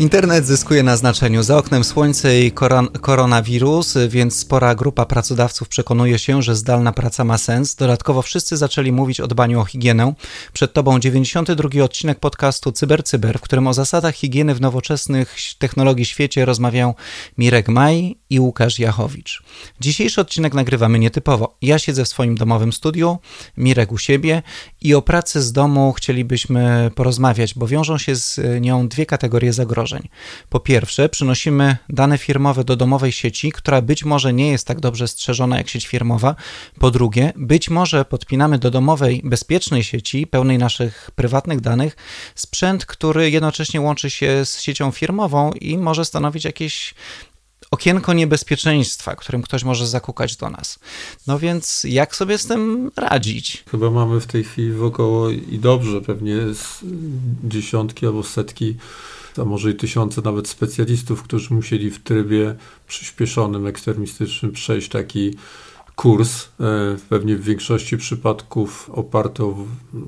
Internet zyskuje na znaczeniu. Za oknem słońce i koron koronawirus, więc spora grupa pracodawców przekonuje się, że zdalna praca ma sens. Dodatkowo wszyscy zaczęli mówić o dbaniu o higienę. Przed Tobą 92 odcinek podcastu CyberCyber, Cyber, w którym o zasadach higieny w nowoczesnych technologii świecie rozmawiają Mirek Maj i Łukasz Jachowicz. Dzisiejszy odcinek nagrywamy nietypowo. Ja siedzę w swoim domowym studiu, Mirek u siebie i o pracy z domu chcielibyśmy porozmawiać, bo wiążą się z nią dwie kategorie zagrożeń zagrożeń. Po pierwsze, przynosimy dane firmowe do domowej sieci, która być może nie jest tak dobrze strzeżona jak sieć firmowa. Po drugie, być może podpinamy do domowej bezpiecznej sieci, pełnej naszych prywatnych danych, sprzęt, który jednocześnie łączy się z siecią firmową i może stanowić jakieś okienko niebezpieczeństwa, którym ktoś może zakukać do nas. No więc jak sobie z tym radzić? Chyba mamy w tej chwili wokoło i dobrze, pewnie dziesiątki albo setki a może i tysiące nawet specjalistów, którzy musieli w trybie przyspieszonym, ekstremistycznym przejść taki kurs, e, pewnie w większości przypadków oparty o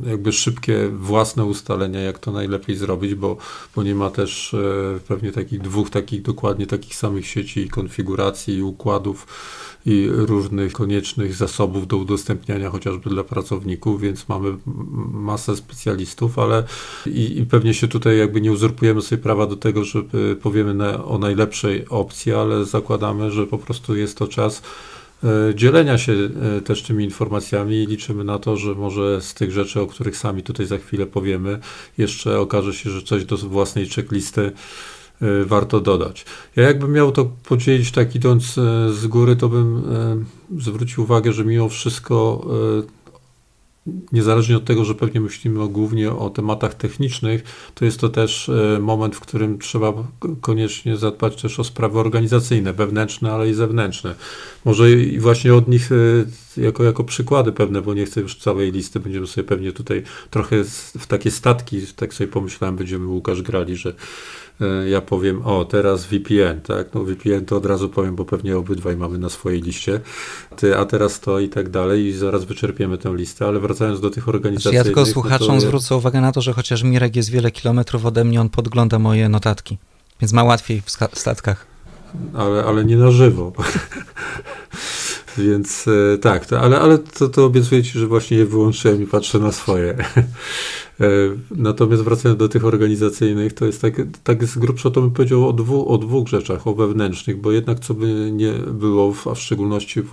jakby szybkie własne ustalenia, jak to najlepiej zrobić, bo, bo nie ma też e, pewnie takich dwóch takich dokładnie takich samych sieci i konfiguracji i układów i różnych koniecznych zasobów do udostępniania chociażby dla pracowników, więc mamy masę specjalistów, ale i, i pewnie się tutaj jakby nie uzurpujemy sobie prawa do tego, że powiemy na, o najlepszej opcji, ale zakładamy, że po prostu jest to czas dzielenia się e, też tymi informacjami i liczymy na to, że może z tych rzeczy, o których sami tutaj za chwilę powiemy, jeszcze okaże się, że coś do własnej checklisty E, warto dodać. Ja jakbym miał to podzielić tak idąc e, z góry, to bym e, zwrócił uwagę, że mimo wszystko niezależnie od tego, że pewnie myślimy głównie o tematach technicznych, to jest to też moment, w którym trzeba koniecznie zadbać też o sprawy organizacyjne, wewnętrzne, ale i zewnętrzne. Może i właśnie od nich jako, jako przykłady pewne, bo nie chcę już całej listy, będziemy sobie pewnie tutaj trochę w takie statki, tak sobie pomyślałem, będziemy Łukasz grali, że E, ja powiem, o teraz VPN, tak? No VPN to od razu powiem, bo pewnie obydwaj mamy na swojej liście, Ty, a teraz to i tak dalej i zaraz wyczerpiemy tę listę, ale wracając do tych organizacji. Znaczy ja tylko słuchaczom no to... zwrócę uwagę na to, że chociaż Mirek jest wiele kilometrów ode mnie, on podgląda moje notatki, więc ma łatwiej w statkach. Ale, ale nie na żywo. Więc e, tak, to, ale, ale to, to obiecuję Ci, że właśnie je wyłączyłem i patrzę na swoje. E, natomiast wracając do tych organizacyjnych, to jest tak, tak z grubsza to bym powiedział o, dwu, o dwóch rzeczach, o wewnętrznych, bo jednak co by nie było, a w szczególności w,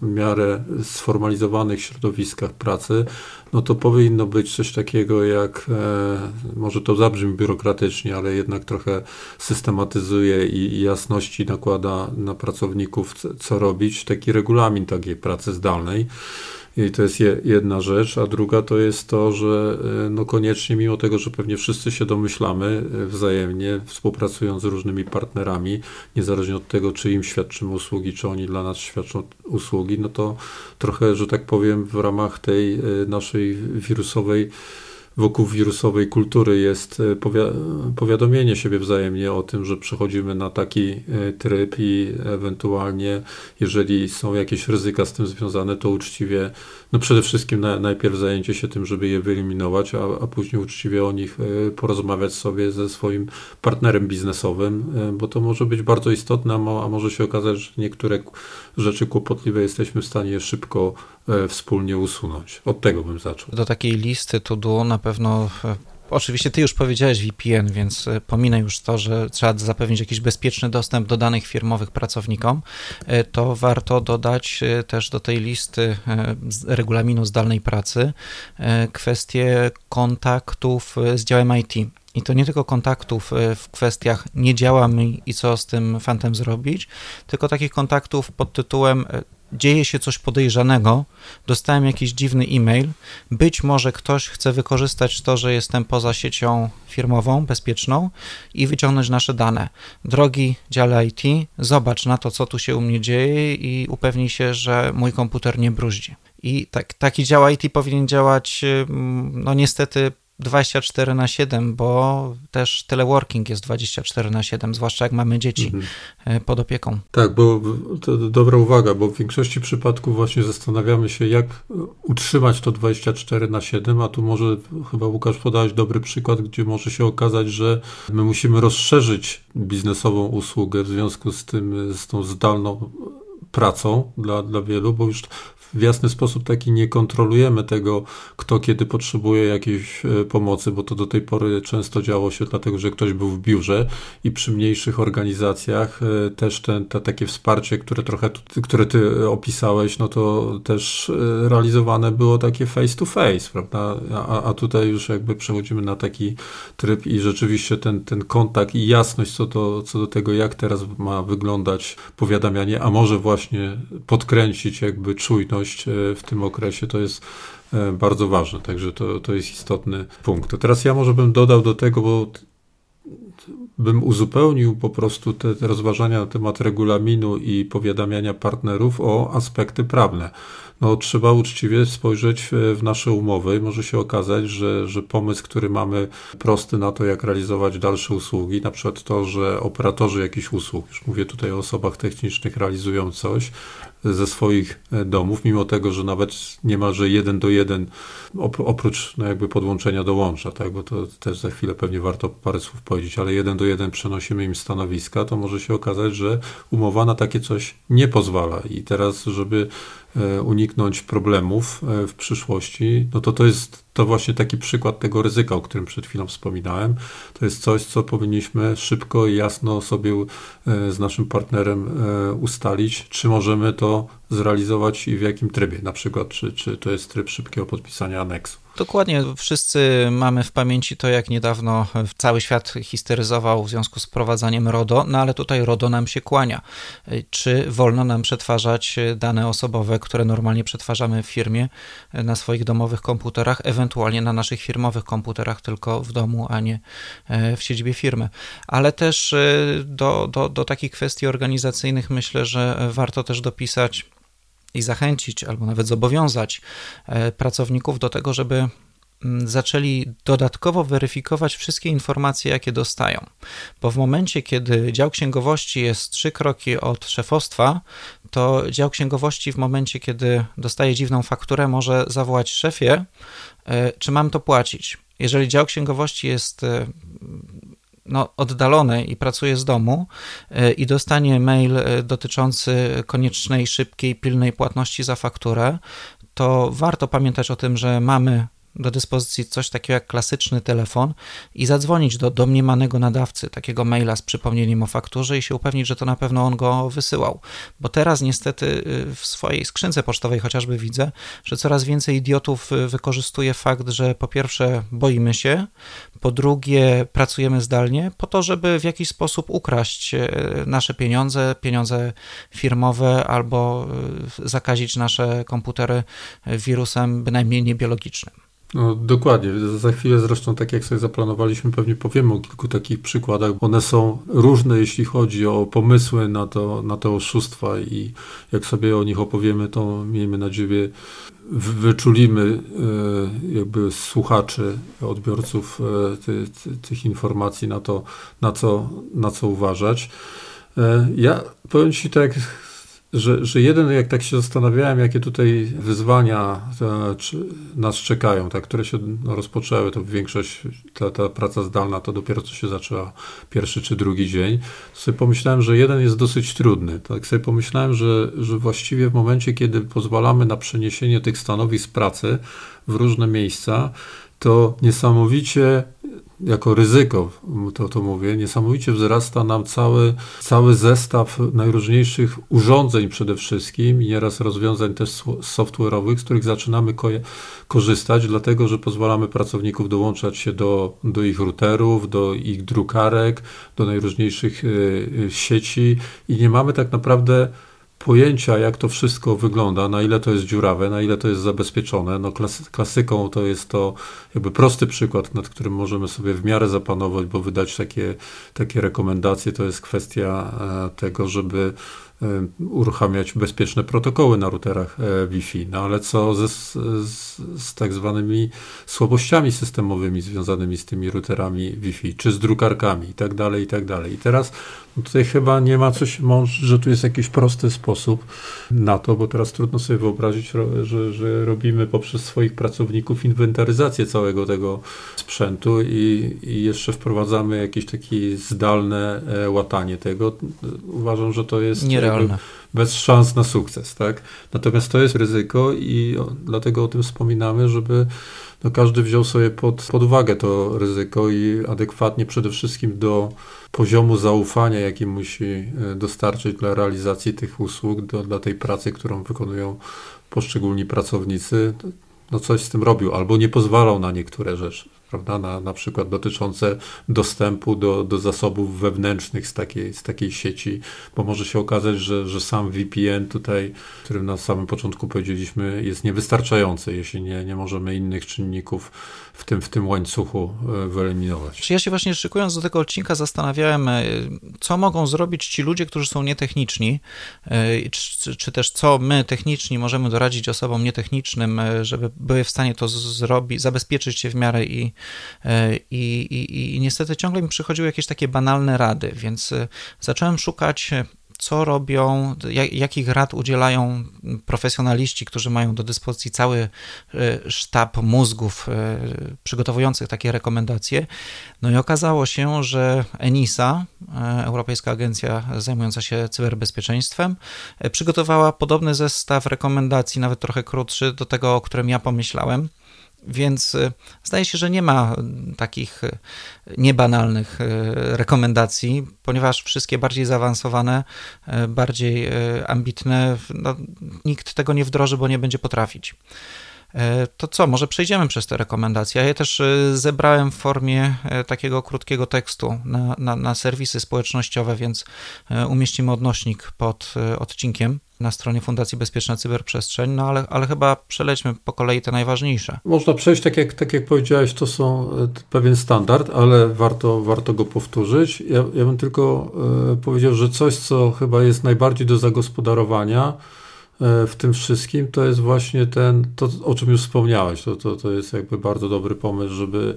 w miarę sformalizowanych środowiskach pracy, no to powinno być coś takiego jak, e, może to zabrzmi biurokratycznie, ale jednak trochę systematyzuje i, i jasności nakłada na pracowników, co robić, taki regulamin takiej pracy zdalnej. I to jest jedna rzecz, a druga to jest to, że e, no koniecznie, mimo tego, że pewnie wszyscy się domyślamy e, wzajemnie, współpracując z różnymi partnerami, niezależnie od tego, czy im świadczymy usługi, czy oni dla nas świadczą usługi, no to trochę, że tak powiem, w ramach tej e, naszej wirusowej wokół wirusowej kultury jest e, powiadomienie siebie wzajemnie o tym, że przechodzimy na taki e, tryb i ewentualnie, jeżeli są jakieś ryzyka z tym związane, to uczciwie, no przede wszystkim na, najpierw zajęcie się tym, żeby je wyeliminować, a, a później uczciwie o nich e, porozmawiać sobie ze swoim partnerem biznesowym, bo to może być bardzo istotne, a może się okazać, że niektóre rzeczy kłopotliwe jesteśmy w stanie szybko E, wspólnie usunąć. Od tego bym zaczął. Do takiej listy to było na pewno e, Oczywiście ty już powiedziałeś VPN, więc e, pominę już to, że trzeba zapewnić jakiś bezpieczny dostęp do danych firmowych pracownikom. To warto dodać też do tej listy regulaminu zdalnej pracy kwestie kontaktów z działem IT. I to nie tylko kontaktów w kwestiach nie działa mi i co z tym fantem zrobić, tylko takich kontaktów pod tytułem dzieje się coś podejrzanego, dostałem jakiś dziwny e-mail, być może ktoś chce wykorzystać to, że jestem poza siecią firmową, bezpieczną i wyciągnąć nasze dane. Drogi dziale IT, zobacz na to, co tu się u mnie dzieje i upewnij się, że mój komputer nie bruździ. I tak, taki dział IT powinien działać, no niestety, 24 na 7, bo też teleworking jest 24 na 7, zwłaszcza jak mamy dzieci mhm. E, pod opieką. Tak, bo to dobra uwaga, bo w większości przypadków właśnie zastanawiamy się, jak utrzymać to 24 na 7, a tu może chyba Łukasz podałeś dobry przykład, gdzie może się okazać, że my musimy rozszerzyć biznesową usługę w związku z tym, z tą zdalną pracą dla, dla wielu, bo już w jasny sposób taki nie kontrolujemy tego, kto kiedy potrzebuje jakiejś e, pomocy, bo to do tej pory często działo się dlatego, że ktoś był w biurze i przy mniejszych organizacjach e, też ten, te, takie wsparcie, które trochę, które ty opisałeś, no to też e, realizowane było takie face to face, prawda? A, a tutaj już jakby przechodzimy na taki tryb i rzeczywiście ten, ten kontakt i jasność co do, co do tego, jak teraz ma wyglądać powiadamianie, a może właśnie podkręcić jakby czujność E, w tym okresie, to jest e, bardzo ważne, także to, to jest istotny punkt. Teraz ja może bym dodał do tego, bo bym uzupełnił po prostu te rozważania na temat regulaminu i powiadamiania partnerów o aspekty prawne no, trzeba uczciwie spojrzeć w nasze umowy. I może się okazać, że, że pomysł, który mamy prosty na to, jak realizować dalsze usługi, na przykład to, że operatorzy jakichś usług, już mówię tutaj o osobach technicznych, realizują coś ze swoich e, domów, mimo tego, że nawet niemalże jeden do jeden, oprócz no jakby podłączenia do łącza, tak, bo to też za chwilę pewnie warto parę słów powiedzieć, ale jeden do jeden przenosimy im stanowiska, to może się okazać, że umowa na takie coś nie pozwala. I teraz, żeby E, uniknąć problemów e, w przyszłości, no to to jest to właśnie taki przykład tego ryzyka, o którym przed chwilą wspominałem. To jest coś, co powinniśmy szybko i jasno sobie e, z naszym partnerem ustalić, czy możemy to zrealizować i w jakim trybie. Na przykład, czy, czy to jest tryb szybkiego podpisania aneksu. Dokładnie, wszyscy mamy w pamięci to, jak niedawno cały świat histeryzował w związku z wprowadzaniem RODO, no ale tutaj RODO nam się kłania. Czy wolno nam przetwarzać dane osobowe, które normalnie przetwarzamy w firmie na swoich domowych komputerach, ewentualnie na naszych firmowych komputerach, tylko w domu, a nie e, w siedzibie firmy. Ale też e, do, do, do takich kwestii organizacyjnych myślę, że warto też dopisać i zachęcić, albo nawet zobowiązać e, pracowników do tego, żeby mm, zaczęli dodatkowo weryfikować wszystkie informacje, jakie dostają. Bo w momencie, kiedy dział księgowości jest trzy kroki od szefostwa, to dział księgowości w momencie, kiedy dostaje dziwną fakturę, może zawołać szefie, e, czy mam to płacić. Jeżeli dział księgowości jest e, no, oddalony i pracuje z domu e, i dostanie mail dotyczący koniecznej, szybkiej, pilnej płatności za fakturę, to warto pamiętać o tym, że mamy do dyspozycji coś takiego jak klasyczny telefon i zadzwonić do domniemanego nadawcy takiego maila z przypomnieniem o fakturze i się upewnić, że to na pewno on go wysyłał. Bo teraz niestety y, w swojej skrzynce pocztowej chociażby widzę, że coraz więcej idiotów y, wykorzystuje fakt, że po pierwsze boimy się, po drugie pracujemy zdalnie po to, żeby w jakiś sposób ukraść y, nasze pieniądze, pieniądze firmowe albo zakazić nasze komputery wirusem bynajmniej niebiologicznym. No, dokładnie. Za chwilę zresztą, tak jak sobie zaplanowaliśmy, pewnie powiemy o kilku takich przykładach. One są różne, jeśli chodzi o pomysły na, to, na te oszustwa i jak sobie o nich opowiemy, to miejmy nadzieję, wyczulimy e, jakby słuchaczy, odbiorców e, ty, ty, tych informacji na to, na co, na co uważać. E, ja powiem Ci tak, że, że jeden, jak tak się zastanawiałem, jakie tutaj wyzwania te, nas czekają, tak, które się rozpoczęły, to większość, ta, ta praca zdalna to dopiero co się zaczęła pierwszy czy drugi dzień, to sobie pomyślałem, że jeden jest dosyć trudny. Tak sobie pomyślałem, że, że właściwie w momencie, kiedy pozwalamy na przeniesienie tych stanowisk pracy w różne miejsca, to niesamowicie jako ryzyko, to, to mówię, niesamowicie wzrasta nam cały, cały zestaw najróżniejszych urządzeń przede wszystkim i nieraz rozwiązań też software'owych, z których zaczynamy ko korzystać, dlatego że pozwalamy pracowników dołączać się do, do ich routerów, do ich drukarek, do najróżniejszych y, y, sieci i nie mamy tak naprawdę pojęcia, jak to wszystko wygląda, na ile to jest dziurawe, na ile to jest zabezpieczone. No klasyką to jest to jakby prosty przykład, nad którym możemy sobie w miarę zapanować, bo wydać takie, takie rekomendacje, to jest kwestia e, tego, żeby uruchamiać bezpieczne protokoły na routerach Wi-Fi. No ale co ze, z, z tak zwanymi słabościami systemowymi związanymi z tymi routerami Wi-Fi, czy z drukarkami i tak dalej, i tak dalej. I teraz tutaj chyba nie ma coś, że tu jest jakiś prosty sposób na to, bo teraz trudno sobie wyobrazić, że, że robimy poprzez swoich pracowników inwentaryzację całego tego sprzętu i, i jeszcze wprowadzamy jakieś takie zdalne e, łatanie tego. Uważam, że to jest nierealne. Bez szans na sukces, tak? Natomiast to jest ryzyko i dlatego o tym wspominamy, żeby no każdy wziął sobie pod, pod uwagę to ryzyko i adekwatnie przede wszystkim do poziomu zaufania, jaki musi e, dostarczyć dla realizacji tych usług, do, dla tej pracy, którą wykonują poszczególni pracownicy, no coś z tym robił albo nie pozwalał na niektóre rzeczy prawda, na, na przykład dotyczące dostępu do, do zasobów wewnętrznych z takiej, z takiej sieci, bo może się okazać, że, że sam VPN tutaj, którym na samym początku powiedzieliśmy, jest niewystarczający, jeśli nie, nie możemy innych czynników w tym, w tym łańcuchu e, wyeliminować. Ja się właśnie szykując do tego odcinka zastanawiałem, e, co mogą zrobić ci ludzie, którzy są nietechniczni, e, czy, czy też co my techniczni możemy doradzić osobom nietechnicznym, żeby były w stanie to zrobić, zabezpieczyć się w miarę i, i, i, i niestety ciągle mi przychodziły jakieś takie banalne rady, więc zacząłem szukać co robią, jakich rad udzielają profesjonaliści, którzy mają do dyspozycji cały e, sztab mózgów e, przygotowujących takie rekomendacje. No i okazało się, że ENISA, e, Europejska Agencja Zajmująca się Cyberbezpieczeństwem, przygotowała podobny zestaw rekomendacji, nawet trochę krótszy, do tego, o którym ja pomyślałem. Więc y, zdaje się, że nie ma takich y, niebanalnych y, rekomendacji, ponieważ wszystkie bardziej zaawansowane, bardziej ambitne, no, nikt tego nie wdroży, bo nie będzie potrafić. To co, może przejdziemy przez te rekomendacje. Ja je też zebrałem w formie takiego krótkiego tekstu na, na, na serwisy społecznościowe, więc umieścimy odnośnik pod odcinkiem na stronie Fundacji Bezpieczna Cyberprzestrzeń, no ale, ale chyba przelećmy po kolei te najważniejsze. Można przejść, tak jak, tak jak powiedziałeś, to są e, pewien standard, ale warto, warto go powtórzyć. Ja, ja bym tylko y, powiedział, że coś, co chyba jest najbardziej do zagospodarowania y, w tym wszystkim, to jest właśnie ten, to o czym już wspomniałeś. To, to, to jest jakby bardzo dobry pomysł, żeby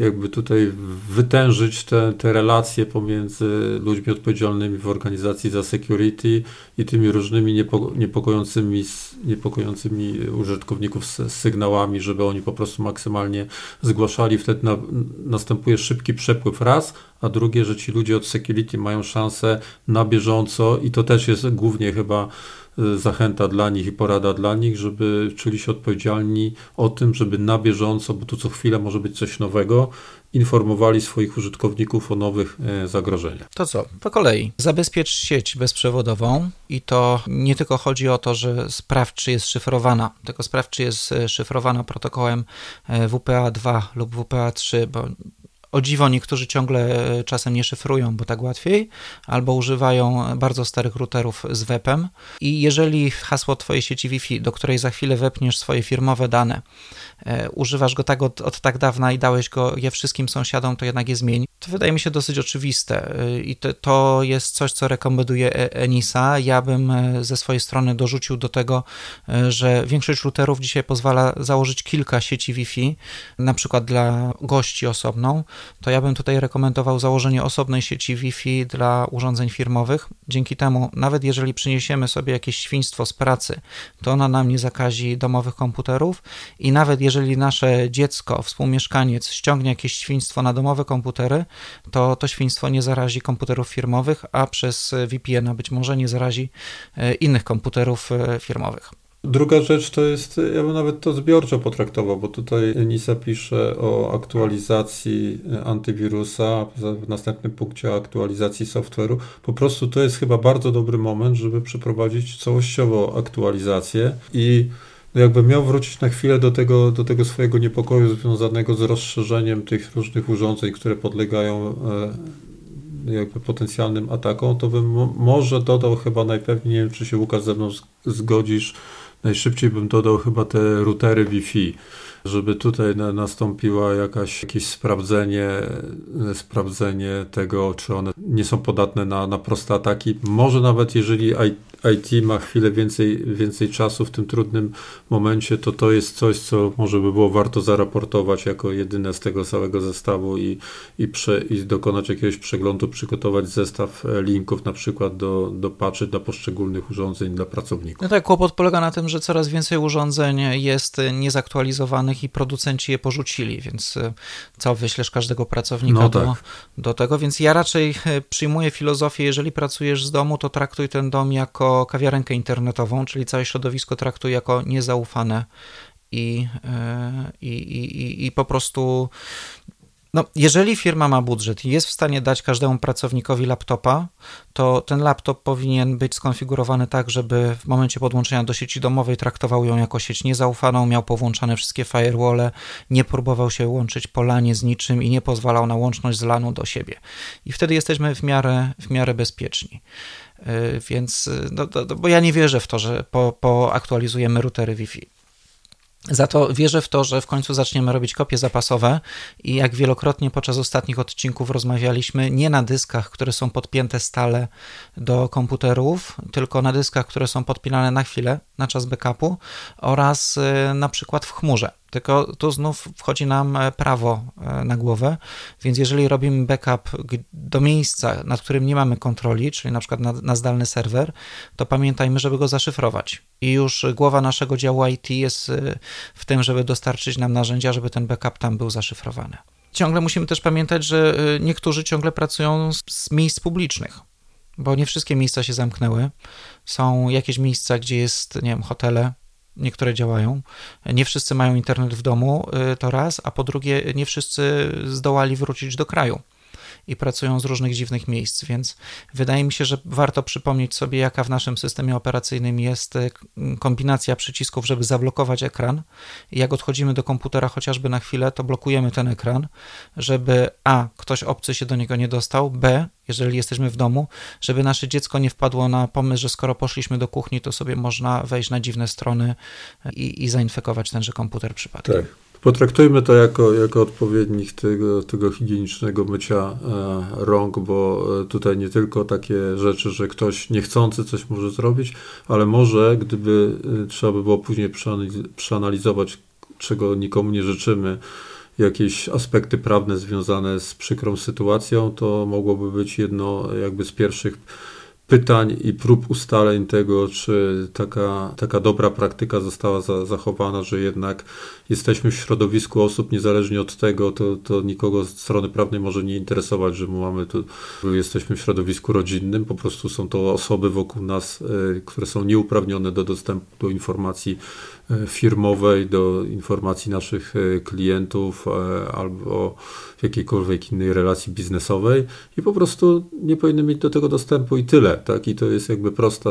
jakby tutaj wytężyć te, te relacje pomiędzy ludźmi odpowiedzialnymi w organizacji za security i tymi różnymi niepo, niepokojącymi, niepokojącymi użytkowników z, z, sygnałami, żeby oni po prostu maksymalnie zgłaszali. Wtedy na, następuje szybki przepływ raz, a drugie, że ci ludzie od security mają szansę na bieżąco i to też jest głównie chyba zachęta dla nich i porada dla nich, żeby czuli się odpowiedzialni o tym, żeby na bieżąco, bo tu co chwilę może być coś nowego, informowali swoich użytkowników o nowych e, zagrożeniach. To co? Po kolei. Zabezpiecz sieć bezprzewodową i to nie tylko chodzi o to, że sprawdź, czy jest szyfrowana, tylko sprawdź, czy jest e, szyfrowana protokołem e, WPA2 lub WPA3, bo o dziwo niektórzy ciągle e, czasem nie szyfrują, bo tak łatwiej, albo używają bardzo starych routerów z webem. I jeżeli hasło Twojej sieci Wi-Fi, do której za chwilę wepniesz swoje firmowe dane, e, używasz go tak od, od tak dawna i dałeś go je wszystkim sąsiadom, to jednak je zmień. To wydaje mi się dosyć oczywiste e, i to, to jest coś, co rekomenduje Enisa. Ja bym ze swojej strony dorzucił do tego, że większość routerów dzisiaj pozwala założyć kilka sieci Wi-Fi, na przykład dla gości osobną, to ja bym tutaj rekomendował założenie osobnej sieci Wi-Fi dla urządzeń firmowych. Dzięki temu, nawet jeżeli przyniesiemy sobie jakieś świństwo z pracy, to ona nam nie zakazi domowych komputerów i nawet jeżeli nasze dziecko, współmieszkaniec ściągnie jakieś świństwo na domowe komputery, to to świństwo nie zarazi komputerów firmowych, a przez VPN-a być może nie zarazi e, innych komputerów e, firmowych. Druga rzecz to jest, ja bym nawet to zbiorczo potraktował, bo tutaj NISA pisze o aktualizacji antywirusa, w następnym punkcie aktualizacji software'u. Po prostu to jest chyba bardzo dobry moment, żeby przeprowadzić całościowo aktualizację i jakbym miał wrócić na chwilę do tego, do tego swojego niepokoju związanego z rozszerzeniem tych różnych urządzeń, które podlegają e, jakby potencjalnym atakom, to bym może dodał chyba najpewniej, nie wiem czy się Łukasz ze mną zgodzisz, najszybciej bym dodał chyba te routery Wi-Fi. żeby tutaj na, nastąpiła jakaś, jakieś sprawdzenie, sprawdzenie tego, czy one nie są podatne na, na proste ataki. Może nawet jeżeli IT ma chwilę więcej, więcej czasu w tym trudnym momencie, to to jest coś, co może by było warto zaraportować jako jedyne z tego całego zestawu i, i, prze, i dokonać jakiegoś przeglądu, przygotować zestaw e, linków na przykład do, do patchy dla poszczególnych urządzeń dla pracowników. No tak, kłopot polega na tym, że coraz więcej urządzeń jest niezaktualizowanych i producenci je porzucili, więc e, co, wyślesz każdego pracownika no tak. do, do tego, więc ja raczej e, przyjmuję filozofię, jeżeli pracujesz z domu, to traktuj ten dom jako kawiarenkę internetową, czyli całe środowisko traktuję jako niezaufane i, e, i, i, i po prostu no, jeżeli firma ma budżet i jest w stanie dać każdemu pracownikowi laptopa, to ten laptop powinien być skonfigurowany tak, żeby w momencie podłączenia do sieci domowej traktował ją jako sieć niezaufaną, miał powłączane wszystkie firewall, nie próbował się łączyć po lanie z niczym i nie pozwalał na łączność z lanu do siebie. I wtedy jesteśmy w miarę, w miarę bezpieczni. Y, więc, y, no, no, bo ja nie wierzę w to, że po, poaktualizujemy routery Wi-Fi. Za to wierzę w to, że w końcu zaczniemy robić kopie zapasowe i jak wielokrotnie podczas ostatnich odcinków rozmawialiśmy, nie na dyskach, które są podpięte stale do komputerów, tylko na dyskach, które są podpinane na chwilę, na czas backupu oraz y, na przykład w chmurze. Tylko tu znów wchodzi nam e, prawo e, na głowę, więc jeżeli robimy backup do miejsca, nad którym nie mamy kontroli, czyli na przykład na, na zdalny serwer, to pamiętajmy, żeby go zaszyfrować. I już głowa naszego działu IT jest e, w tym, żeby dostarczyć nam narzędzia, żeby ten backup tam był zaszyfrowany. Ciągle musimy też pamiętać, że niektórzy ciągle pracują z, z miejsc publicznych bo nie wszystkie miejsca się zamknęły. Są jakieś miejsca, gdzie jest, nie wiem, hotele, niektóre działają. Nie wszyscy mają internet w domu, y, to raz, a po drugie, nie wszyscy zdołali wrócić do kraju i pracują z różnych dziwnych miejsc, więc wydaje mi się, że warto przypomnieć sobie, jaka w naszym systemie operacyjnym jest y, kombinacja przycisków, żeby zablokować ekran. Jak odchodzimy do komputera chociażby na chwilę, to blokujemy ten ekran, żeby A, ktoś obcy się do niego nie dostał, B, jeżeli jesteśmy w domu, żeby nasze dziecko nie wpadło na pomysł, że skoro poszliśmy do kuchni, to sobie można wejść na dziwne strony i, i zainfekować tenże komputer przypadkiem. Tak. Potraktujmy to jako, jako odpowiednik tego, tego higienicznego mycia e, rąk, bo e, tutaj nie tylko takie rzeczy, że ktoś niechcący coś może zrobić, ale może, gdyby e, trzeba by było później przeanalizować, czego nikomu nie życzymy, jakieś aspekty prawne związane z przykrą sytuacją, to mogłoby być jedno jakby z pierwszych pytań i prób ustaleń tego, czy taka, taka dobra praktyka została za, zachowana, że jednak jesteśmy w środowisku osób, niezależnie od tego, to, to nikogo z strony prawnej może nie interesować, że mamy tu, jesteśmy w środowisku rodzinnym, po prostu są to osoby wokół nas, y, które są nieuprawnione do dostępu do informacji E, firmowej do informacji naszych e, klientów e, albo w jakiejkolwiek innej relacji biznesowej i po prostu nie powinny mieć do tego dostępu i tyle, tak? I to jest jakby prosta,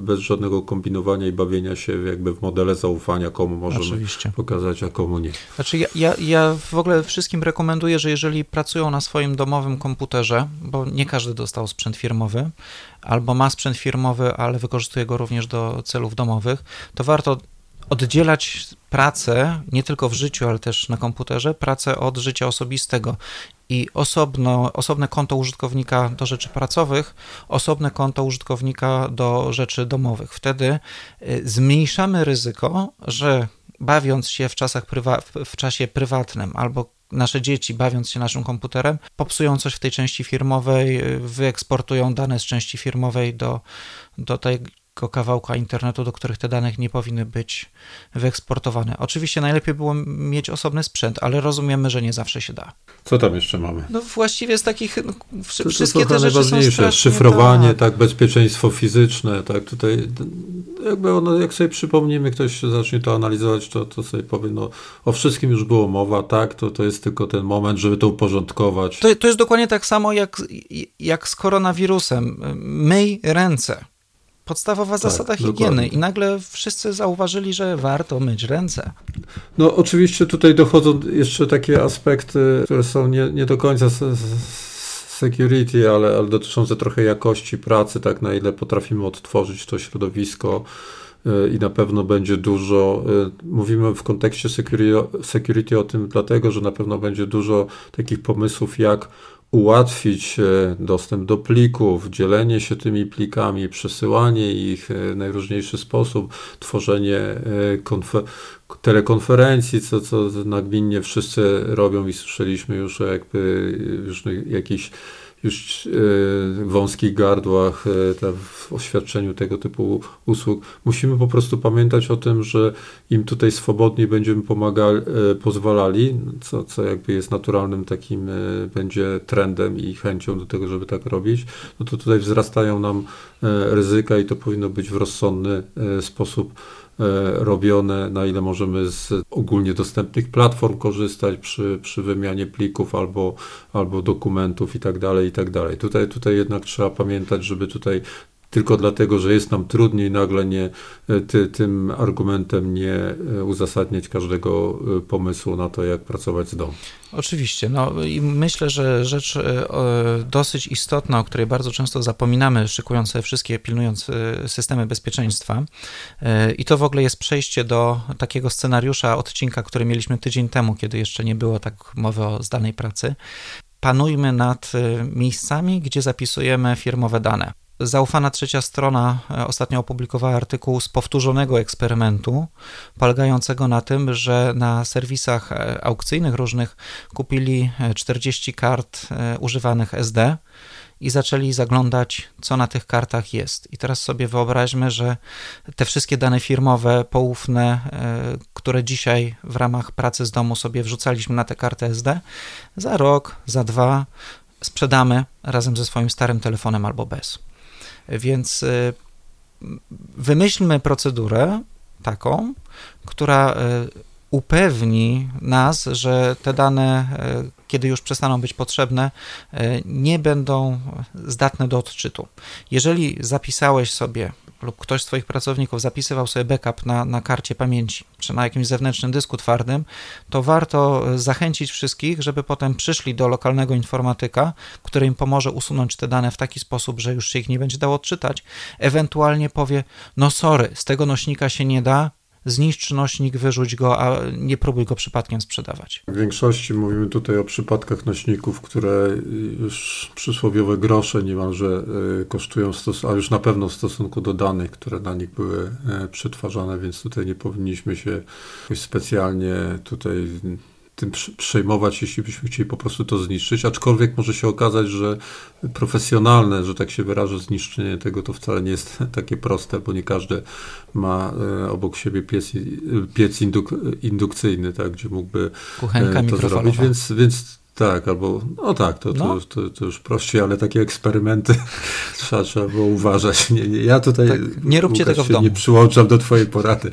bez żadnego kombinowania i bawienia się jakby w modele zaufania, komu możemy Oczywiście. pokazać, a komu nie. Znaczy ja, ja, ja w ogóle wszystkim rekomenduję, że jeżeli pracują na swoim domowym komputerze, bo nie każdy dostał sprzęt firmowy, albo ma sprzęt firmowy, ale wykorzystuje go również do celów domowych, to warto oddzielać pracę, nie tylko w życiu, ale też na komputerze, pracę od życia osobistego. I osobno, osobne konto użytkownika do rzeczy pracowych, osobne konto użytkownika do rzeczy domowych. Wtedy y, zmniejszamy ryzyko, że bawiąc się w, czasach prywa- w czasie prywatnym albo nasze dzieci, bawiąc się naszym komputerem, popsują coś w tej części firmowej, y, wyeksportują dane z części firmowej do, do tej kawałka internetu, do których te dane nie powinny być wyeksportowane. Oczywiście najlepiej było mieć osobny sprzęt, ale rozumiemy, że nie zawsze się da. Co tam jeszcze mamy? No właściwie z takich, no, wszystkie to, to te rzeczy są strasznie, Szyfrowanie, tak. tak, bezpieczeństwo fizyczne, tak, tutaj jakby ono, jak sobie przypomnimy, ktoś zacznie to analizować, to, to sobie powie, no o wszystkim już było mowa, tak, to, to jest tylko ten moment, żeby to uporządkować. To, to jest dokładnie tak samo jak, jak z koronawirusem. Myj ręce podstawowa tak, zasada higieny dokładnie. i nagle wszyscy zauważyli, że warto myć ręce. No oczywiście tutaj dochodzą jeszcze takie aspekty, które są nie, nie do końca security, ale, ale dotyczące trochę jakości pracy, tak na ile potrafimy odtworzyć to środowisko i na pewno będzie dużo, mówimy w kontekście security, security o tym dlatego, że na pewno będzie dużo takich pomysłów, jak ułatwić dostęp do plików, dzielenie się tymi plikami, przesyłanie ich w najróżniejszy sposób, tworzenie konfer telekonferencji, co, co nagminnie wszyscy robią i słyszeliśmy już jakby już jakichś już e, wąskich gardłach e, w oświadczeniu tego typu usług. Musimy po prostu pamiętać o tym, że im tutaj swobodniej będziemy pomagali, e, pozwalali, co, co jakby jest naturalnym takim będzie trendem i chęcią do tego, żeby tak robić, no to tutaj wzrastają nam ryzyka i to powinno być w rozsądny sposób robione, na ile możemy z ogólnie dostępnych platform korzystać przy, przy wymianie plików albo, albo dokumentów i tak dalej, i tak. Tutaj, tutaj jednak trzeba pamiętać, żeby tutaj tylko dlatego, że jest nam trudniej, nagle nie, e, ty, tym argumentem nie e, uzasadniać każdego e, pomysłu na to, jak pracować z domu. Oczywiście. No i myślę, że rzecz dosyć istotna, o której bardzo często zapominamy, szykując wszystkie, pilnując systemy bezpieczeństwa, i to w ogóle jest przejście do takiego scenariusza odcinka, który mieliśmy tydzień temu, kiedy jeszcze nie było tak mowy o zdalnej pracy. Panujmy nad miejscami, gdzie zapisujemy firmowe dane. Zaufana trzecia strona e, ostatnio opublikowała artykuł z powtórzonego eksperymentu, polegającego na tym, że na serwisach e, aukcyjnych różnych kupili 40 e, kart używanych SD i zaczęli zaglądać, co na tych kartach jest. I teraz sobie wyobraźmy, że te wszystkie dane firmowe, poufne, które dzisiaj w ramach pracy z domu sobie wrzucaliśmy na te karty SD, za rok, za dwa sprzedamy razem ze swoim starym telefonem albo bez. Więc y, wymyślmy procedurę taką, która y, upewni nas, że te dane, y, kiedy już przestaną być potrzebne, nie będą zdatne do odczytu. Jeżeli zapisałeś sobie lub ktoś z Twoich pracowników zapisywał sobie backup na, na karcie pamięci, czy na jakimś zewnętrznym dysku twardym, to warto zachęcić wszystkich, żeby potem przyszli do lokalnego informatyka, który im pomoże usunąć te dane w taki sposób, że już się ich nie będzie dało odczytać. Ewentualnie powie: No, sorry, z tego nośnika się nie da, zniszcz nośnik, wyrzuć go, a nie próbuj go przypadkiem sprzedawać. W większości mówimy tutaj o przypadkach nośników, które już przysłowiowe grosze niemalże e, kosztują, a już na pewno w stosunku do danych, które na nich były e, przetwarzane, więc tutaj nie powinniśmy się specjalnie tutaj tym przejmować, jeśli byśmy chcieli po prostu to zniszczyć, aczkolwiek może się okazać, że profesjonalne, że tak się wyrażę, zniszczenie tego to wcale nie jest takie proste, bo nie każdy ma e, obok siebie piec, piec induk, indukcyjny, tak, gdzie mógłby Kuchenka e, to zrobić, więc, więc tak, albo, no tak, to, no. To, to, to, już prościej, ale takie eksperymenty trzeba, trzeba było uważać. Nie, nie, ja tutaj tak, nie róbcie Łukasz, tego w domu. nie przyłączam do twojej porady.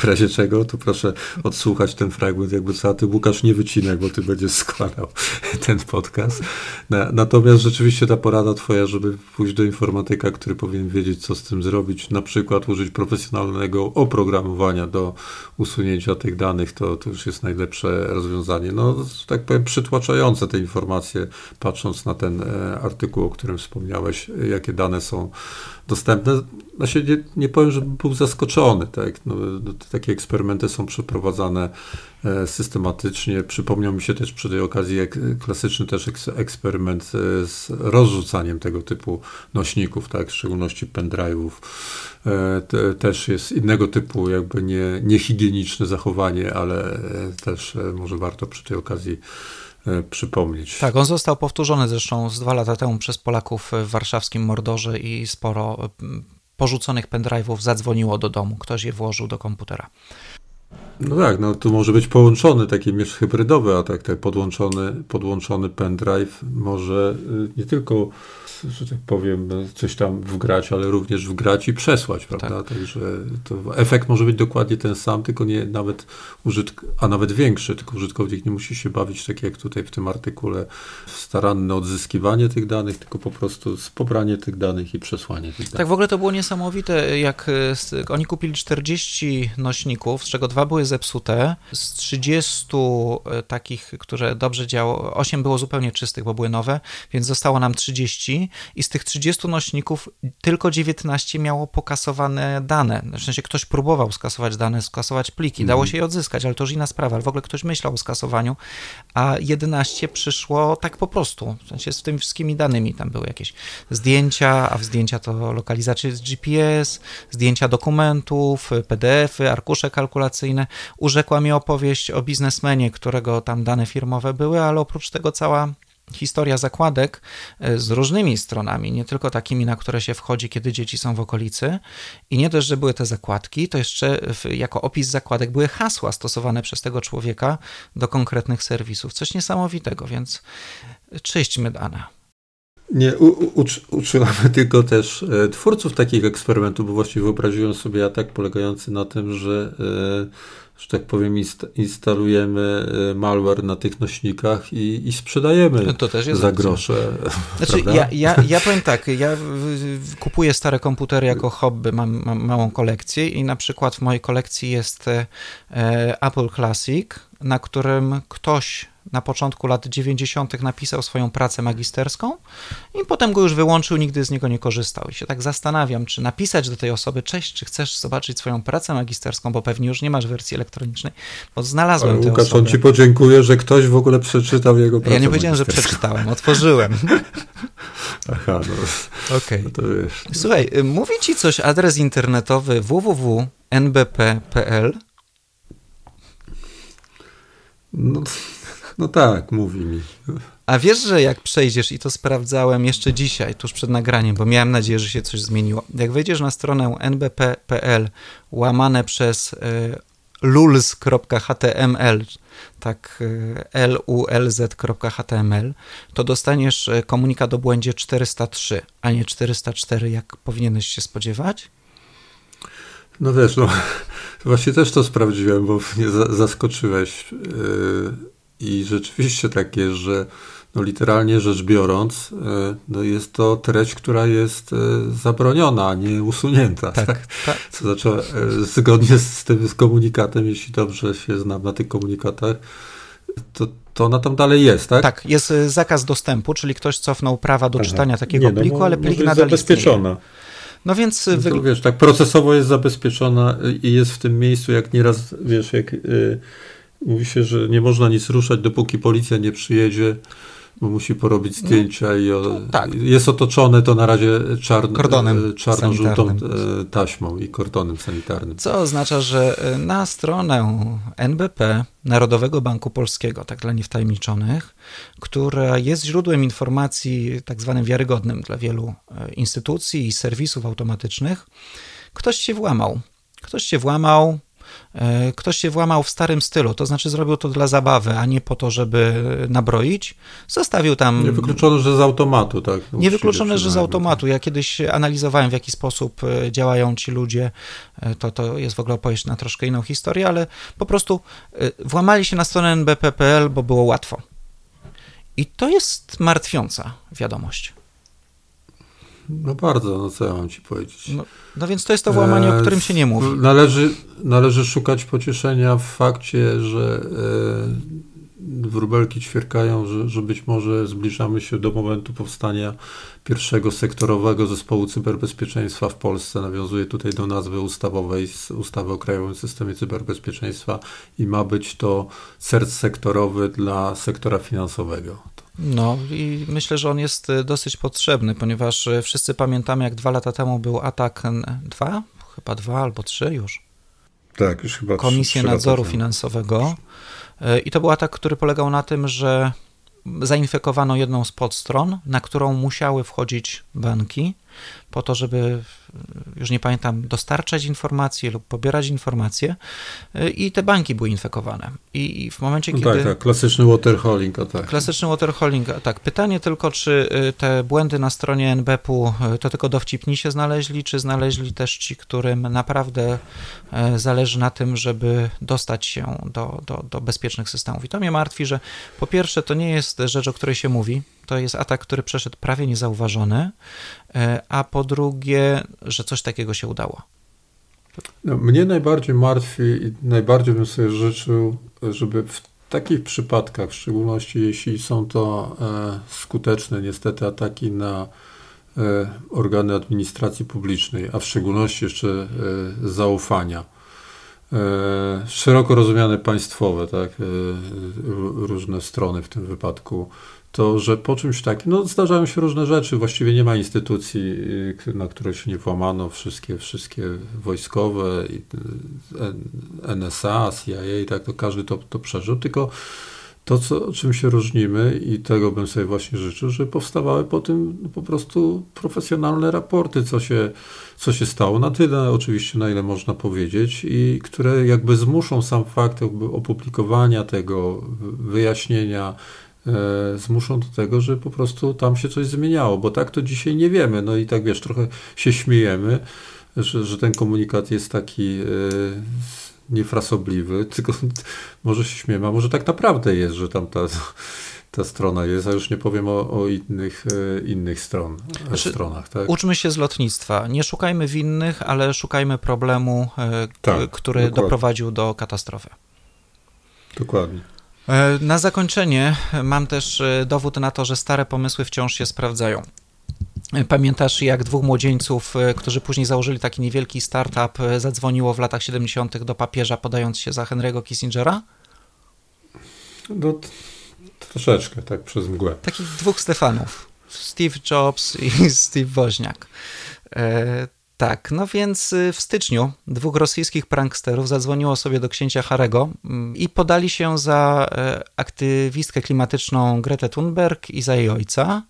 W razie czego, to proszę odsłuchać ten fragment, jakby co, a ty Łukasz nie wycinaj, bo ty będziesz składał ten podcast. Na, natomiast rzeczywiście ta porada twoja, żeby pójść do informatyka, który powinien wiedzieć, co z tym zrobić, na przykład użyć profesjonalnego oprogramowania do usunięcia tych danych, to, to już jest najlepsze rozwiązanie. No, tak powiem, przytłacz przytłaczające te informacje, patrząc na ten e, artykuł, o którym wspomniałeś, jakie dane są dostępne. Się nie, nie powiem, że był zaskoczony. Tak? No, no takie eksperymenty są przeprowadzane e, systematycznie. Przypomniał mi się też przy tej okazji klasyczny też eksperyment e, z rozrzucaniem tego typu nośników, tak? w szczególności pendrive'ów. Te, też jest innego typu jakby nie, niehigieniczne zachowanie, ale też może warto przy tej okazji E, przypomnieć. Tak, on został powtórzony zresztą z dwa lata temu przez Polaków w warszawskim Mordorze i sporo e, porzuconych pendrive'ów zadzwoniło do domu, ktoś je włożył do komputera. No tak, no tu może być połączony taki miecz hybrydowy, a tak, tak podłączony, podłączony pendrive może y, nie tylko że tak powiem, coś tam wgrać, ale również wgrać i przesłać, prawda? Tak. Także to efekt może być dokładnie ten sam, tylko nie nawet użytk, a nawet większy, tylko użytkownik nie musi się bawić tak jak tutaj w tym artykule w staranne odzyskiwanie tych danych, tylko po prostu pobranie tych danych i przesłanie tych danych. Tak, w ogóle to było niesamowite, jak oni kupili 40 nośników, z czego dwa były zepsute. Z 30 e, takich, które dobrze działały, 8 było zupełnie czystych, bo były nowe, więc zostało nam 30 i z tych 30 nośników tylko 19 miało pokasowane dane. W sensie ktoś próbował skasować dane, skasować pliki, dało mhm. się je odzyskać, ale to już inna sprawa, ale w ogóle ktoś myślał o skasowaniu, a 11 przyszło tak po prostu, w sensie z tymi wszystkimi danymi, tam były jakieś zdjęcia, a w zdjęcia to lokalizacje z GPS, zdjęcia dokumentów, PDF-y, arkusze kalkulacyjne. Urzekła mi opowieść o biznesmenie, którego tam dane firmowe były, ale oprócz tego cała historia zakładek e, z różnymi stronami, nie tylko takimi, na które się wchodzi, kiedy dzieci są w okolicy. I nie dość, że były te zakładki, to jeszcze jako opis zakładek były hasła stosowane przez tego człowieka do konkretnych serwisów. Coś niesamowitego, więc czyśćmy dane. Nie, u, uczulamy tylko też e, twórców takich eksperymentów, bo właściwie wyobraziłem sobie atak polegający na tym, że, e, że tak powiem, instalujemy e, malware na tych nośnikach i, i sprzedajemy to też jest za grosze. Znaczy, ja, ja, ja powiem tak, ja kupuję stare komputery jako hobby, mam, mam małą kolekcję i na przykład w mojej kolekcji jest Apple Classic, na którym ktoś na początku lat 90. napisał swoją pracę magisterską i potem go już wyłączył, nigdy z niego nie korzystał. I się tak zastanawiam, czy napisać do tej osoby, cześć, czy chcesz zobaczyć swoją pracę magisterską, bo pewnie już nie masz wersji elektronicznej, bo znalazłem Ale Łukasz, on ci podziękuję, że ktoś w ogóle przeczytał jego pracę Ja nie powiedziałem, że przeczytałem, otworzyłem. Aha, no. Okej. Okay. No Słuchaj, mówi ci coś adres internetowy www.nbp.pl no, no tak, mówi mi. A wiesz, że jak przejdziesz, i to sprawdzałem jeszcze dzisiaj, tuż przed nagraniem, bo miałem nadzieję, że się coś zmieniło. Jak wejdziesz na stronę nbp.pl łamane przez y, lulz.html, tak y, lulz.html, to dostaniesz y, komunikat o błędzie 403, a nie 404, jak powinieneś się spodziewać? No wiesz, no właśnie też to sprawdziłem, bo mnie zaskoczyłeś. Yy i rzeczywiście tak jest, że no literalnie rzecz biorąc, e, no jest to treść, która jest e, zabroniona, a nie usunięta. Tak, tak? tak. Co znaczy, e, zgodnie z tym z komunikatem, jeśli dobrze się znam na tych komunikatach, to, to ona tam dalej jest, tak? Tak, jest zakaz dostępu, czyli ktoś cofnął prawa do Aha. czytania takiego nie, no, pliku, ale plik nadal zabezpieczona. Istnieje. No więc... No wiesz, tak procesowo jest zabezpieczona i jest w tym miejscu, jak nieraz, wiesz, jak... Mówi się, że nie można nic ruszać, dopóki policja nie przyjedzie, bo musi porobić no, zdjęcia i o, no, tak. jest otoczone to na razie czarn, Kordonem e, czarno-żółtą e, taśmą i kordonem sanitarnym. Co oznacza, że e, na stronę NBP, Narodowego Banku Polskiego, tak dla niewtajemniczonych, która jest źródłem informacji tak zwanym wiarygodnym dla wielu instytucji i serwisów automatycznych, ktoś się włamał. Ktoś się włamał, ktoś się włamał w starym stylu, to znaczy zrobił to dla zabawy, a nie po to, żeby nabroić. Zostawił tam. Niewykluczone, że z automatu, tak? Niewykluczone, że z automatu. Ja kiedyś analizowałem, w jaki sposób e, działają ci ludzie. E, to, to jest w ogóle opowieść na troszkę inną historię, ale po prostu włamali się na stronę nbp.pl, bo było łatwo. I to jest martwiąca wiadomość. No bardzo, no co ja mam ci powiedzieć. No, no więc to jest to włamanie, o którym się nie mówi. Należy, należy szukać pocieszenia w fakcie, że e, wróbelki ćwierkają, że, że być może zbliżamy się do momentu powstania pierwszego sektorowego zespołu cyberbezpieczeństwa w Polsce. Nawiązuje tutaj do nazwy ustawowej z ustawy o Krajowym Systemie Cyberbezpieczeństwa i ma być to serc sektorowy dla sektora finansowego. No i myślę, że on jest e, dosyć potrzebny, ponieważ e, wszyscy pamiętamy, jak dwa lata temu był atak, dwa? Chyba dwa albo trzy już. Tak, już chyba Komisję Nadzoru Finansowego. E, I to był atak, który polegał na tym, że zainfekowano jedną z podstron, na którą musiały wchodzić banki po to, żeby, już nie pamiętam, dostarczać informacje lub pobierać informacje i te banki były infekowane. I w momencie, no kiedy... Tak, tak, klasyczny waterholing tak. Klasyczny waterholing tak. Pytanie tylko, czy y, te błędy na stronie NBP-u y, to tylko dowcipni się znaleźli, czy znaleźli też ci, którym naprawdę y, zależy na tym, żeby dostać się do, do, do bezpiecznych systemów. I to mnie martwi, że po pierwsze to nie jest rzecz, o której się mówi, to jest atak, który przeszedł prawie niezauważony, a po drugie, że coś takiego się udało. No, mnie najbardziej martwi i najbardziej bym sobie życzył, żeby w takich przypadkach, w szczególności jeśli są to e, skuteczne niestety ataki na e, organy administracji publicznej, a w szczególności jeszcze e, zaufania, e, szeroko rozumiane państwowe, tak, e, różne strony w tym wypadku, to że po czymś takim, no zdarzają się różne rzeczy, właściwie nie ma instytucji, y, na które się nie włamano, wszystkie, wszystkie wojskowe, y, NSA, CIA tak, to każdy to, to przeżył, tylko to, co, czym się różnimy i tego bym sobie właśnie życzył, że powstawały po tym po prostu profesjonalne raporty, co się, co się stało, na tyle oczywiście, na ile można powiedzieć i które jakby zmuszą sam fakt opublikowania tego, wyjaśnienia, zmuszą do tego, że po prostu tam się coś zmieniało, bo tak to dzisiaj nie wiemy. No i tak wiesz, trochę się śmiejemy, że, że ten komunikat jest taki e, niefrasobliwy, tylko może się śmiemy, a może tak naprawdę jest, że tam ta, ta strona jest, a już nie powiem o, o innych, e, innych stron, znaczy, stronach. Tak? Uczmy się z lotnictwa. Nie szukajmy winnych, ale szukajmy problemu, tak, który dokładnie. doprowadził do katastrofy. Dokładnie. E, na zakończenie mam też e, dowód na to, że stare pomysły wciąż się sprawdzają. E, pamiętasz, jak dwóch młodzieńców, którzy później założyli taki niewielki startup, zadzwoniło w latach 70. do papieża, podając się za Henry'ego Kissingera? No, troszeczkę, tak przez mgłę. Takich dwóch Stefanów. Steve Jobs i Steve Woźniak. Tak, no więc y, w styczniu dwóch rosyjskich pranksterów zadzwoniło sobie do księcia Harego mm, i podali się za e, aktywistkę klimatyczną Gretę Thunberg i za jej ojca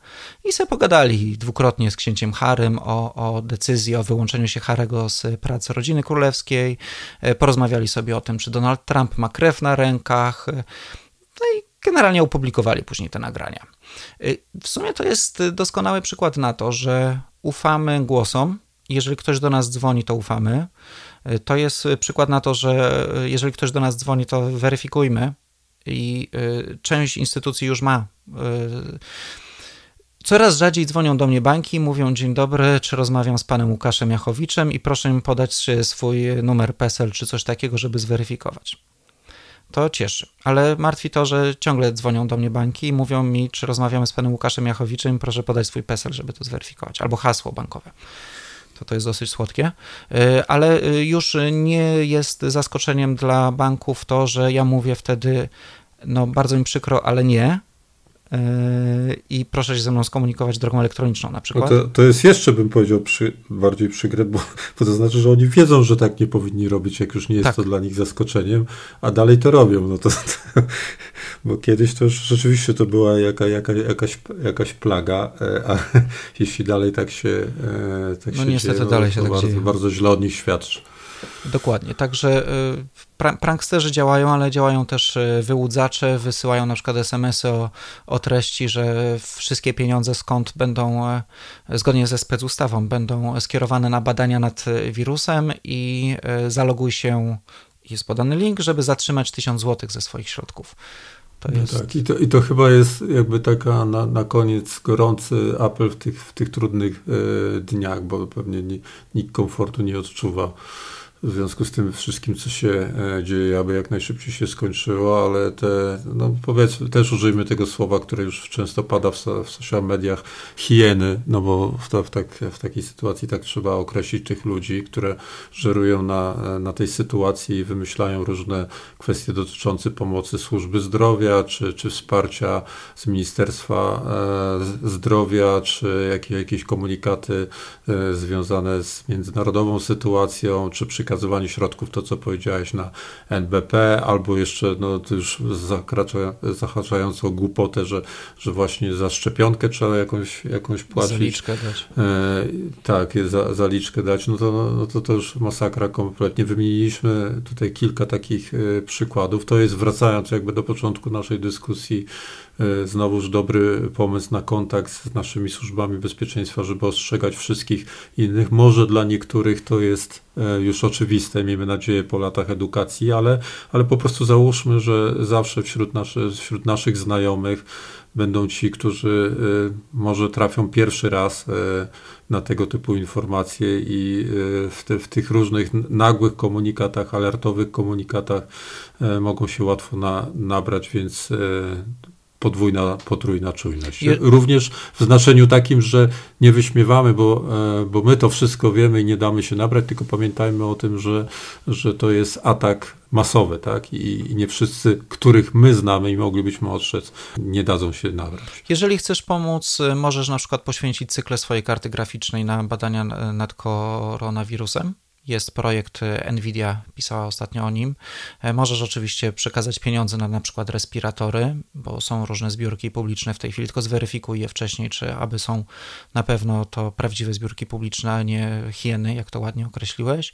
i sobie pogadali dwukrotnie z księciem Harym o, o decyzji o wyłączeniu się Harego z pracy rodziny królewskiej. E, porozmawiali sobie o tym, czy Donald Trump ma krew na rękach. E, no i generalnie opublikowali później te nagrania. W sumie to jest doskonały przykład na to, że ufamy głosom, jeżeli ktoś do nas dzwoni, to ufamy. To jest przykład na to, że jeżeli ktoś do nas dzwoni, to weryfikujmy i y, część instytucji już ma. Y, coraz rzadziej dzwonią do mnie banki, mówią dzień dobry, czy rozmawiam z panem Łukaszem Jachowiczem i proszę mi podać swój numer PESEL czy coś takiego, żeby zweryfikować. To cieszy, ale martwi to, że ciągle dzwonią do mnie banki i mówią mi, czy rozmawiamy z panem Łukaszem Jachowiczem, proszę podać swój PESEL, żeby to zweryfikować, albo hasło bankowe to to jest dosyć słodkie, y, ale y, już nie jest zaskoczeniem dla banków to, że ja mówię wtedy, no bardzo mi przykro, ale nie, y, i proszę się ze mną skomunikować drogą elektroniczną na przykład. No to, to jest jeszcze, bym powiedział, przy, bardziej przykre, bo, bo, to znaczy, że oni wiedzą, że tak nie powinni robić, jak już nie jest tak. to dla nich zaskoczeniem, a dalej to robią. No to, to, bo kiedyś to już rzeczywiście to była jaka, jaka, jakaś, jakaś plaga, e, a jeśli dalej tak się, e, tak no się niestety dzieje, no dalej się tak bardzo, dzieje. bardzo źle od nich świadczy. Dokładnie, także e, pranksterzy działają, ale działają też wyłudzacze, wysyłają na przykład SMS-y o, o treści, że wszystkie pieniądze skąd będą, zgodnie ze specustawą, będą skierowane na badania nad wirusem i zaloguj się, jest podany link, żeby zatrzymać 1000 zł ze swoich środków. To no jest... tak, i to, i to chyba jest jakby taka na, na koniec gorący apel w tych, w tych trudnych e, dniach, bo pewnie nikt komfortu nie odczuwa w związku z tym wszystkim, co się e, dzieje, aby jak najszybciej się skończyło, ale te, no powiedzmy, też użyjmy tego słowa, które już często pada w, w social mediach, hieny, no bo w, to, w, tak, w takiej sytuacji tak trzeba określić tych ludzi, które żerują na, na tej sytuacji i wymyślają różne kwestie dotyczące pomocy służby zdrowia, czy, czy wsparcia z Ministerstwa e, Zdrowia, czy jakieś, jakieś komunikaty e, związane z międzynarodową sytuacją, czy przy przekazywaniu środków, to co powiedziałeś na NBP, albo jeszcze no, to już zakracza, głupotę, że, że właśnie za szczepionkę trzeba jakąś, jakąś płacić. Zaliczkę dać. E, tak, za, zaliczkę dać, no to, no to to już masakra kompletnie. Wymieniliśmy tutaj kilka takich e, przykładów. To jest wracając jakby do początku naszej dyskusji, znowuż dobry pomysł na kontakt z naszymi służbami bezpieczeństwa, żeby ostrzegać wszystkich innych. Może dla niektórych to jest e, już oczywiste, miejmy nadzieję, po latach edukacji, ale, ale po prostu załóżmy, że zawsze wśród, wśród naszych znajomych będą ci, którzy e, może trafią pierwszy raz na tego typu informacje i w, te, w tych różnych nagłych komunikatach, alertowych komunikatach mogą się łatwo na, nabrać, więc podwójna, potrójna czujność. Je... Również w znaczeniu takim, że nie wyśmiewamy, bo, e, bo my to wszystko wiemy i nie damy się nabrać, tylko pamiętajmy o tym, że, że to jest atak masowy, tak? I, I nie wszyscy, których my znamy i moglibyśmy ostrzec, nie dadzą się nabrać. Jeżeli chcesz pomóc, możesz na przykład poświęcić cykle swojej karty graficznej na badania nad koronawirusem? Jest projekt e, Nvidia, pisała ostatnio o nim. E, możesz oczywiście przekazać pieniądze na na przykład respiratory, bo są różne zbiórki publiczne w tej chwili, tylko zweryfikuj je wcześniej, czy aby są na pewno to prawdziwe zbiórki publiczne, a nie hieny, jak to ładnie określiłeś.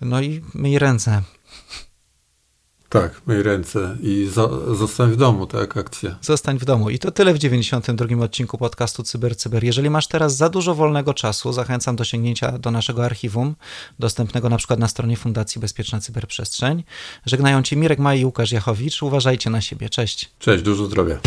No i myj ręce. Tak, myj ręce i zo zostań w domu, tak, akcja. Zostań w domu. I to tyle w 92 odcinku podcastu Cyber Cyber. Jeżeli masz teraz za dużo wolnego czasu, zachęcam do sięgnięcia do naszego archiwum, dostępnego na przykład na stronie Fundacji Bezpieczna Cyberprzestrzeń. Żegnają Cię Mirek Maj i Łukasz Jachowicz. Uważajcie na siebie. Cześć. Cześć, dużo zdrowia.